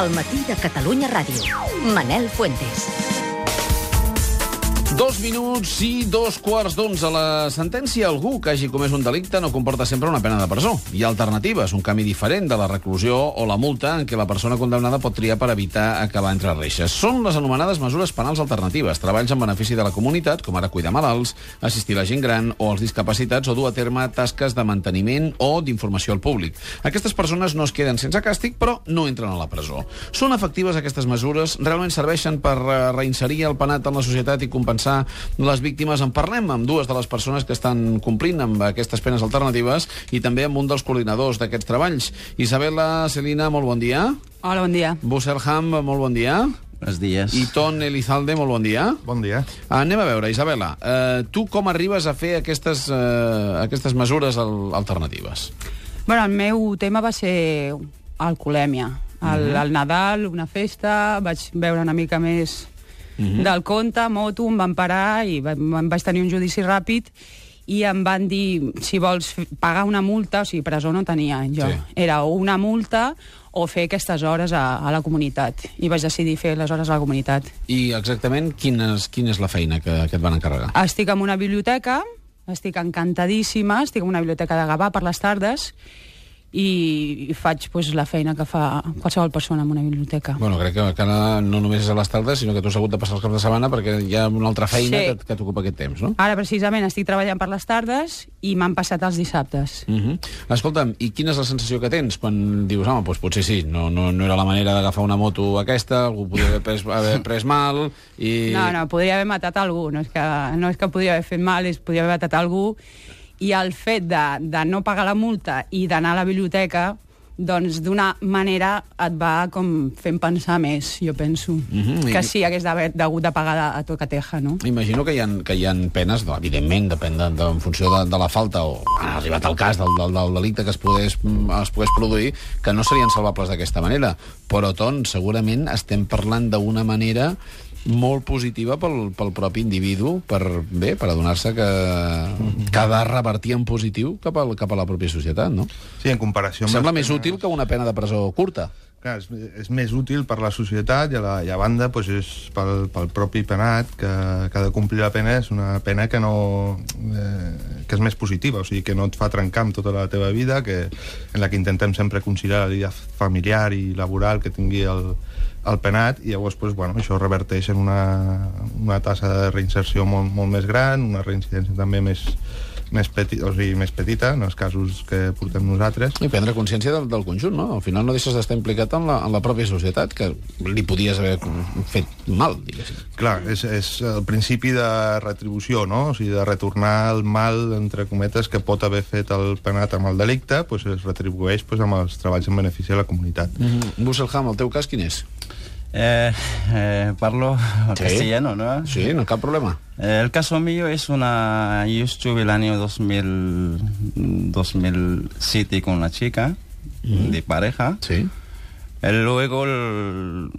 al matí de Catalunya Ràdio. Manel Fuentes. Dos minuts i dos quarts d'onze. La sentència algú que hagi comès un delicte no comporta sempre una pena de presó. Hi ha alternatives, un camí diferent de la reclusió o la multa en què la persona condemnada pot triar per evitar acabar entre reixes. Són les anomenades mesures penals alternatives, treballs en benefici de la comunitat, com ara cuidar malalts, assistir la gent gran o els discapacitats o dur a terme tasques de manteniment o d'informació al públic. Aquestes persones no es queden sense càstig, però no entren a la presó. Són efectives aquestes mesures? Realment serveixen per eh, reinserir el penat en la societat i compensar les víctimes? En parlem amb dues de les persones que estan complint amb aquestes penes alternatives i també amb un dels coordinadors d'aquests treballs. Isabela Celina, molt bon dia. Hola, bon dia. Busselham, molt bon dia. Buenos días. I Ton Elizalde, molt bon dia. Bon dia. Anem a veure, Isabela, eh, tu com arribes a fer aquestes, eh, aquestes mesures al alternatives? Bueno, el meu tema va ser alcoholèmia. El, el Nadal, una festa, vaig veure una mica més del conte, moto, em van parar i em vaig tenir un judici ràpid i em van dir, si vols pagar una multa, o sigui, presó no tenia jo. Sí. Era una multa o fer aquestes hores a, a la comunitat. I vaig decidir fer les hores a la comunitat. I exactament quina és, quina és la feina que, que et van encarregar? Estic en una biblioteca, estic encantadíssima, estic en una biblioteca de Gavà per les tardes i, i faig pues, la feina que fa qualsevol persona en una biblioteca. Bueno, crec que, que no només és a les tardes, sinó que tu has hagut de passar els caps de setmana perquè hi ha una altra feina Sí. que, que t'ocupa aquest temps, no? Ara, precisament, estic treballant per les tardes i m'han passat els dissabtes. Uh -huh. Escolta'm, i quina és la sensació que tens quan dius, home, doncs potser sí, no, no, no era la manera d'agafar una moto aquesta, algú podia haver pres, haver pres mal, i... No, no, podria haver matat algú, no és que, no és que podria haver fet mal, és podria haver matat algú, i el fet de, de no pagar la multa i d'anar a la biblioteca, doncs d'una manera et va com fent pensar més, jo penso. Mhm, i- Que sí, hagués d'haver hagut de pagar a, a tocateja, no? Imagino que hi ha, que hi ha penes, no, evidentment, depèn de, de, en funció de, de la falta o ha arribat al cas del, del, del delicte que es pogués, mm, es pogués produir, que no serien salvables d'aquesta manera. Però, Ton, segurament estem parlant d'una manera molt positiva pel, pel propi individu per, bé, per adonar-se que, que ha de revertir en positiu cap, al, cap a la pròpia societat, no? Sí, en comparació amb... Sembla més penes- útil que una pena de presó curta. Clar, és, és més útil per la societat i a, la, i a banda doncs és pel, pel propi penat que, que ha de complir la pena és una pena que no eh, que és més positiva, o sigui, que no et fa trencar amb tota la teva vida, que, en la que intentem sempre conciliar la vida familiar i laboral que tingui el, el penat i llavors doncs, bueno, això reverteix en una, una tassa de reinserció molt, molt més gran, una reincidència també més, més, peti, o sigui, més petita en els casos que portem nosaltres I prendre consciència del, del conjunt, no? Al final no deixes d'estar implicat en la, en la pròpia societat, que li podies haver fet mal, diguéssim. Clar, és, és el principi de retribució, no? O sigui, de retornar el mal, entre cometes, que pot haver fet el penat amb el delicte, doncs es retribueix doncs, amb els treballs en benefici de la comunitat. Mm -hmm. Busselham, el teu cas quin és? Eh, eh, parlo Sí. castellano, ¿no? Sí, no cap problema. Eh, el caso mío es una... Yo estuve el año 2000, 2007 con una chica de pareja. Sí. Eh, Luego, el,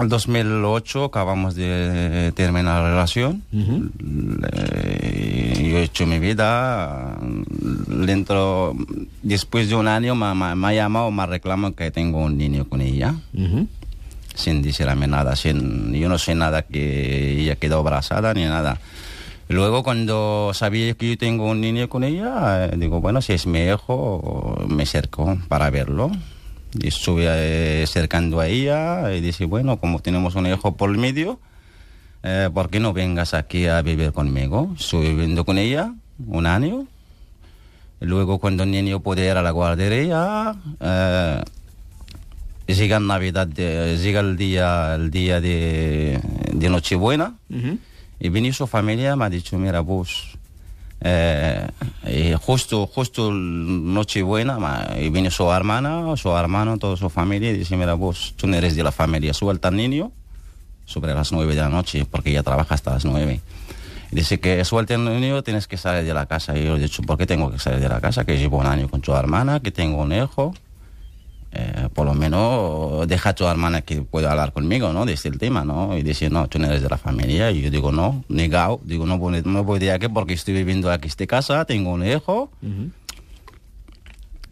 el 2008, acabamos de terminar la relación. Eh, yo he hecho mi vida. Dentro, después de un año me, me- me ha llamado, me reclama que tengo un niño con ella. Uh Sin decirme nada. Sin, yo no sé nada que ella quedó abrazada ni nada. Luego, cuando sabía que yo tengo un niño con ella, eh, digo, bueno, si es mi hijo, me acerco para verlo. Y estuve eh, acercando a ella y dice, bueno, como tenemos un hijo por el medio, eh, ¿por qué no vengas aquí a vivir conmigo? Estuve viviendo con ella un año. Luego, cuando el niño puede ir a la guardería, llega Navidad, llega el día, el día de, de Nochebuena. Y vino su familia, me ha dicho, mira, vos, eh, y justo, justo el Nochebuena, y vino su hermana, su hermano, toda su familia, y dice, mira, vos, tú no eres de la familia, suelta al niño sobre las nueve de la noche, porque ella trabaja hasta las nueve. Y dice que suelte al niño, tienes que salir de la casa. Y yo he dicho, ¿por qué tengo que salir de la casa? Que llevo un año con tu hermana, que tengo un hijo. Eh, por lo menos deja a tu hermana que pueda hablar conmigo, ¿no? De este tema, ¿no? Y dice, no, tú no eres de la familia. Y yo digo, no, negado. Digo, no, no voy de aquí porque estoy viviendo aquí en esta casa, tengo un hijo.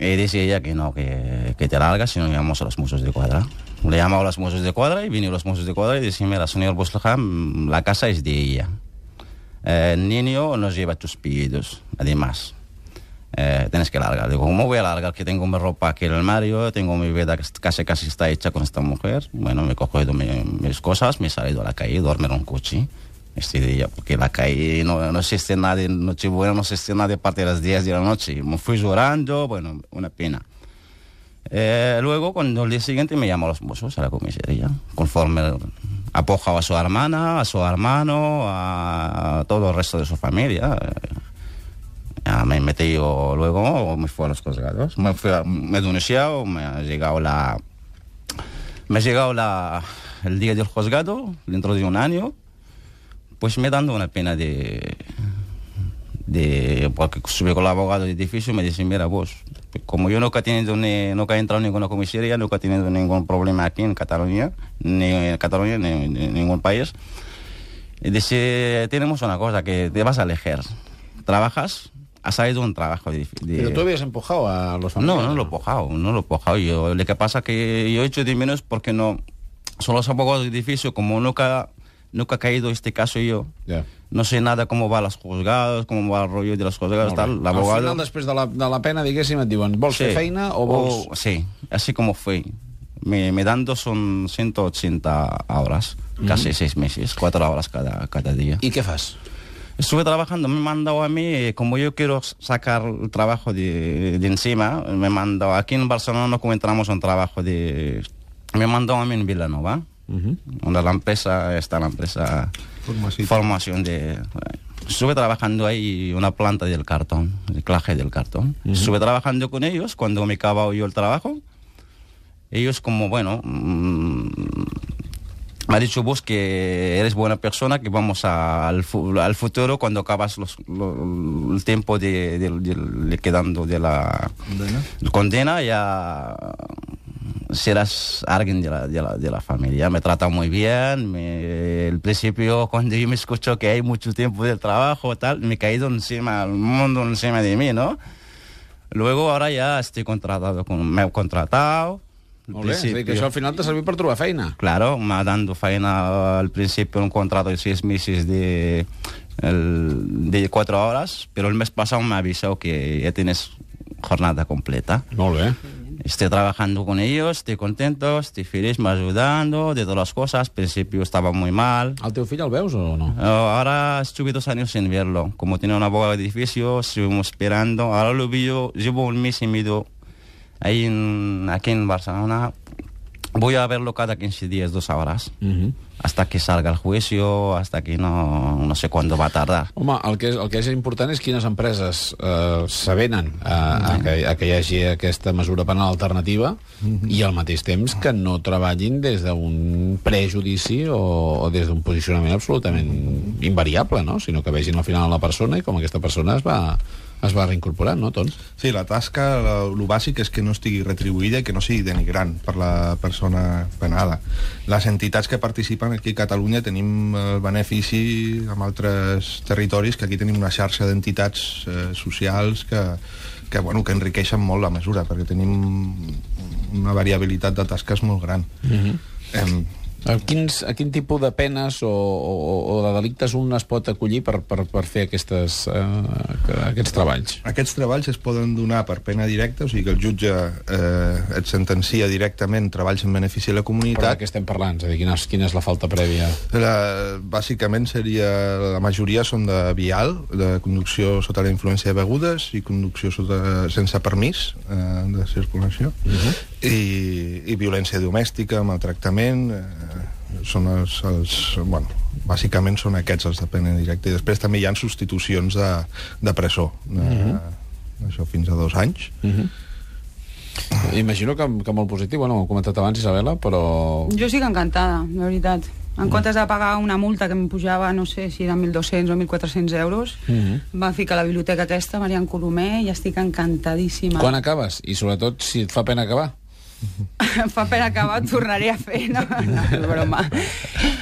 Y dice ella que no, que, que te largas y nos llevamos a los musos de cuadra. Le llamaba a los mozos de cuadra y vinieron los mozos de cuadra y decían, mira, señor Bosleham, la casa es de ella. Eh, el niño nos lleva tus pedidos, además. Eh, que largar. Digo, ¿cómo voy a largar? Que tengo mi ropa aquí en el armario, tengo mi vida que casi casi está hecha con esta mujer. Bueno, me cojo mi, mis cosas, me he salido a la calle, dormir en un coche este día, porque la calle no, no existe nadie, noche buena no existe nadie a partir de las 10 de la noche. Me fui llorando, bueno, una pena. Eh, luego, cuando el día siguiente me llamó a los mozos a la comisaría, conforme apojaba a su hermana, a su hermano, a todo el resto de su familia. Ya me metí yo luego, me fui a los juzgados, me, fui a, me he denunciado, me ha llegado la... Me ha llegado la, el día del juzgado, dentro de un año, pues me dando una pena de... de porque sube con el abogado del edificio y me dice, mira vos, como yo nunca he tenido ni, nunca he entrado en ninguna comisaría, nunca he tenido ningún problema aquí en Cataluña, ni en Cataluña, ni en ningún país, y dice, tenemos una cosa, que te vas a elegir. Trabajas, has salido un trabajo de, de... Pero tú habías empujado a los familiares. No, no lo he empujado, no lo he empujado. Yo, lo que pasa que yo he hecho de menos porque no... Son los abogados del edificio, como nunca nunca ha caído este caso yo. Yeah. No sé nada cómo va los juzgados, cómo va el rollo de los juzgados, tal. L'abogado... Al final, després de la, de la pena, diguéssim, et diuen, vols Sí. fer feina o vols... O- sí, así como fue. Me, me dando son 180 horas, casi seis meses, cuatro horas cada, cada día. I què fas? Estuve trabajando, me mandó a mí, eh, como yo quiero sacar el trabajo de, de encima, me mandó, aquí en Barcelona no encontramos un trabajo de... Me mandó a mí en Villanova, donde la empresa está la empresa Formació. formación de... Estuve trabajando ahí una planta del cartón, reciclaje del cartón. Estuve trabajando con ellos cuando me acababa yo el trabajo. Ellos como, bueno, mm, me ha dicho vos que eres buena persona, que vamos a- al, fu- al futuro cuando acabas los- lo- el tiempo de, de- de- de quedando de la Condena. condena, ya serás alguien de la, de la, de la familia. Me trata muy bien. Me, el principio, cuando yo me escucho que hay mucho tiempo de trabajo, tal, me he caído encima, el mundo encima de mí, ¿no? Luego, ahora ya estoy contratado, con, me he contratado. Al Molt bé, dir, que principio- això al final t'ha servit per trobar feina. Claro, me ha dado faena al principio un contrato de seis meses de, el- de cuatro horas, pero el mes pasado me avisado que ya tienes jornada completa. Molt bé. Estoy trabajando con ellos, estoy contento, estoy feliz, me ayudando de todas las cosas. Al principio estaba muy mal. El teu fill el veus o no? Eh, Ahora estuve dos años sin verlo. Como tiene una abogado de edificio, estuvimos esperando. Ahora lo vi yo, llevo un mes y medio ahí en, aquí en Barcelona. Voy a verlo cada 15 días, dos horas. Mhm. Hasta que salga el juicio, hasta que no, no sé cuándo va a tardar. Home, el que, és, el que és important és quines empreses eh, s'avenen a, a, que, a que hi hagi aquesta mesura penal alternativa i al mateix temps que no treballin des d'un prejudici o, o des d'un posicionament absolutament invariable, no? sinó que vegin al final la persona i com aquesta persona es va, es va reincorporant, no, Tons? Sí, la tasca, el bàsic és que no estigui retribuïda i que no sigui denigrant per la persona penada. Les entitats que participen aquí a Catalunya tenim el benefici amb altres territoris que aquí tenim una xarxa d'entitats eh, socials que, que, bueno, que enriqueixen molt la mesura perquè tenim una variabilitat de tasques molt gran. Em, A, quins, a quin tipus de penes o, o, o de delictes un es pot acollir per, per, per fer aquestes, eh, aquests treballs? Aquests treballs es poden donar per pena directa, o sigui que el jutge eh, et sentencia directament treballs en benefici de la Però de comunitat. què estem parlant? És a dir, quina és, quina és la falta prèvia? La, bàsicament seria, la majoria són de vial, de conducció sota la influència de begudes i conducció sota, sense permís eh, de circulació i, i violència domèstica, maltractament eh, són els, els bueno, bàsicament són aquests els de pena directa i després també hi ha substitucions de, de presó de, això fins a dos anys Imagino que, que molt positiu, bueno, ho he comentat abans, Isabela, però... Jo estic encantada, la veritat. En comptes de pagar una multa que em pujava, no sé si eren 1.200 o 1.400 euros, Mhm. va ficar a la biblioteca aquesta, Marian Colomer, i estic encantadíssima. Quan acabes? I sobretot si et fa pena acabar. Fa pena acabar, tornaré a fer, no, no, és broma.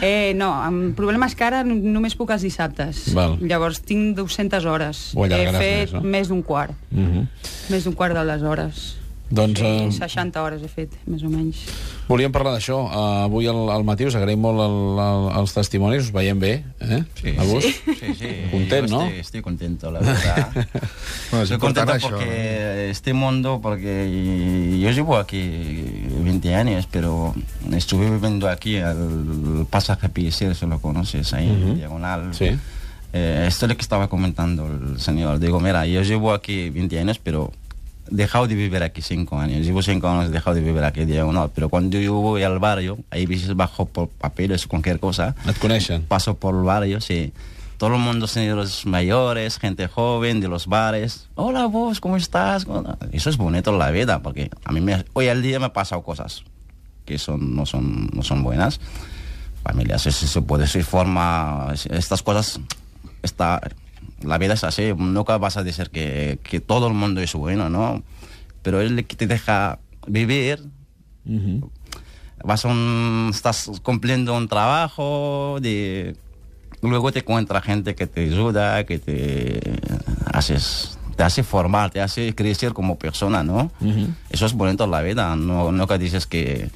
Eh, no, el problema és que ara només puc els dissabtes. Val. Llavors tinc 200 hores. Ho He fet més, no? més d'un quart. Uh -huh. Més d'un quart de les hores. Doncs eh, 60 hores he fet, més o menys. volíem parlar d'això. Uh, avui al, al matí us agraïm molt el, el, els testimonis, us veiem bé, eh? Sí, a vos? Sí, sí. Content, Yo ¿no? Estoy, estoy contento, la verdad. Bueno, Estoy contento això. porque este mundo, porque yo llevo aquí 20 años, pero estuve viviendo aquí al pasaje Piecel, si lo conoces, ahí en Diagonal. Sí. Eh, esto es lo que estaba comentando el señor. Digo, mira, yo llevo aquí 20 años, pero dejado de vivir aquí 5 años. Llevo 5 años, dejado de vivir aquí Diagonal. Pero cuando yo voy al barrio, ahí a veces bajo por papeles, cualquier cosa, paso por el barrio, sí. Todo el mundo, señores mayores, gente joven de los bares. Hola vos, ¿cómo estás? Eso es bonito la vida, porque a mí me, hoy al día me han pasado cosas que son, no, son, no son buenas. Familias, eso se puede decir, forma, estas cosas, está, la vida es así, nunca vas a decir que, que todo el mundo es bueno, ¿no? Pero el que te deja vivir, vas a un, estás cumpliendo un trabajo de luego te encuentra gente que te ayuda que te haces te hace formar te hace crecer como persona no eso es bonito en la vida no que dices que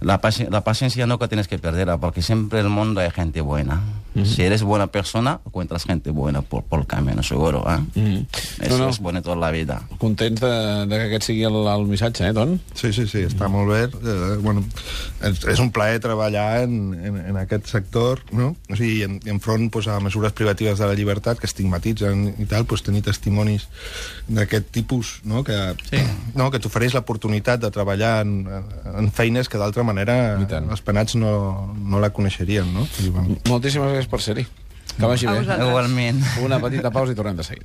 la, paci- la paciencia nunca tienes que perderla porque siempre en el mundo hay gente buena si eres buena persona encuentras gente buena por, por el camino seguro ¿eh? eso No, no. es bonito en la vida Contents de, de que aquest sigui el, el missatge, eh, Ton? Sí, sí, sí, està molt bé. Eh, bueno, és, és un plaer treballar en, en, en aquest sector, no? O sigui, en, enfront pues, a mesures privatives de la llibertat que estigmatitzen i tal, pues, tenir testimonis d'aquest tipus, no? Que, Sí. no, que t'ofereix l'oportunitat de treballar en, en feines que d'altra manera els penats no, no la coneixerien, no? I, bueno, Moltíssimes gràcies per ser-hi. Que vagi A bé. igualmente Una petita pausa i tornem de seguida.